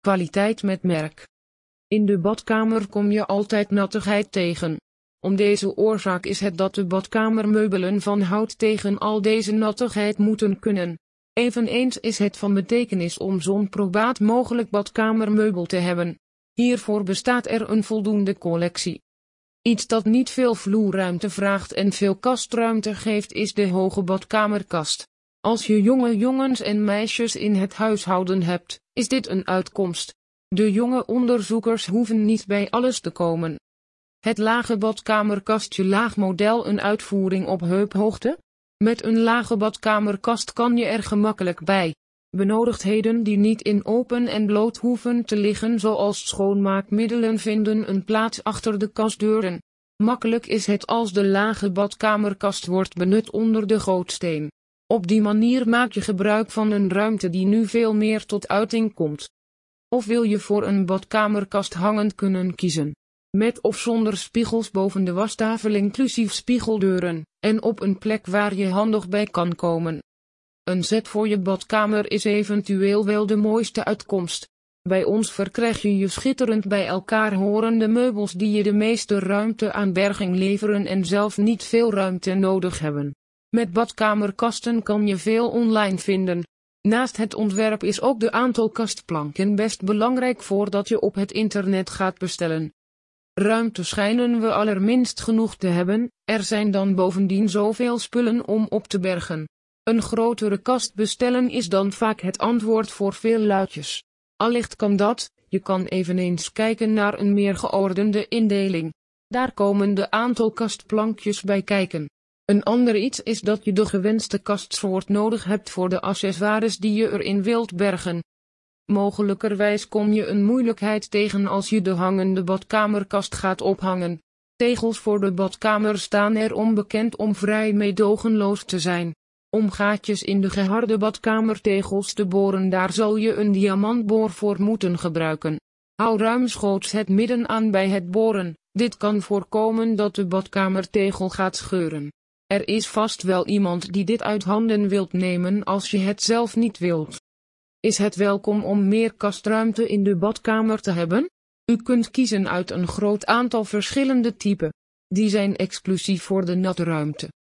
Kwaliteit met merk. In de badkamer kom je altijd nattigheid tegen. Om deze oorzaak is het dat de badkamermeubelen van hout tegen al deze nattigheid moeten kunnen. Eveneens is het van betekenis om zo'n probaat mogelijk badkamermeubel te hebben. Hiervoor bestaat er een voldoende collectie. Iets dat niet veel vloerruimte vraagt en veel kastruimte geeft is de hoge badkamerkast. Als je jonge jongens en meisjes in het huishouden hebt, is dit een uitkomst. De jonge onderzoekers hoeven niet bij alles te komen. Het lage badkamerkastje laag model een uitvoering op heuphoogte? Met een lage badkamerkast kan je er gemakkelijk bij. Benodigdheden die niet in open en bloot hoeven te liggen zoals schoonmaakmiddelen vinden een plaats achter de kastdeuren. Makkelijk is het als de lage badkamerkast wordt benut onder de gootsteen. Op die manier maak je gebruik van een ruimte die nu veel meer tot uiting komt. Of wil je voor een badkamerkast hangend kunnen kiezen? Met of zonder spiegels boven de wastafel inclusief spiegeldeuren, en op een plek waar je handig bij kan komen. Een zet voor je badkamer is eventueel wel de mooiste uitkomst. Bij ons verkrijg je je schitterend bij elkaar horende meubels die je de meeste ruimte aan berging leveren en zelf niet veel ruimte nodig hebben. Met badkamerkasten kan je veel online vinden. Naast het ontwerp is ook de aantal kastplanken best belangrijk voordat je op het internet gaat bestellen. Ruimte schijnen we allerminst genoeg te hebben, er zijn dan bovendien zoveel spullen om op te bergen. Een grotere kast bestellen is dan vaak het antwoord voor veel luidjes. Allicht kan dat, je kan eveneens kijken naar een meer geordende indeling. Daar komen de aantal kastplankjes bij kijken. Een ander iets is dat je de gewenste kastsoort nodig hebt voor de accessoires die je erin wilt bergen. Mogelijkerwijs kom je een moeilijkheid tegen als je de hangende badkamerkast gaat ophangen. Tegels voor de badkamer staan er onbekend om vrij meedogenloos te zijn. Om gaatjes in de geharde badkamertegels te boren daar zal je een diamantboor voor moeten gebruiken. Hou ruimschoots het midden aan bij het boren, dit kan voorkomen dat de badkamertegel gaat scheuren. Er is vast wel iemand die dit uit handen wilt nemen als je het zelf niet wilt. Is het welkom om meer kastruimte in de badkamer te hebben? U kunt kiezen uit een groot aantal verschillende typen. Die zijn exclusief voor de natruimte.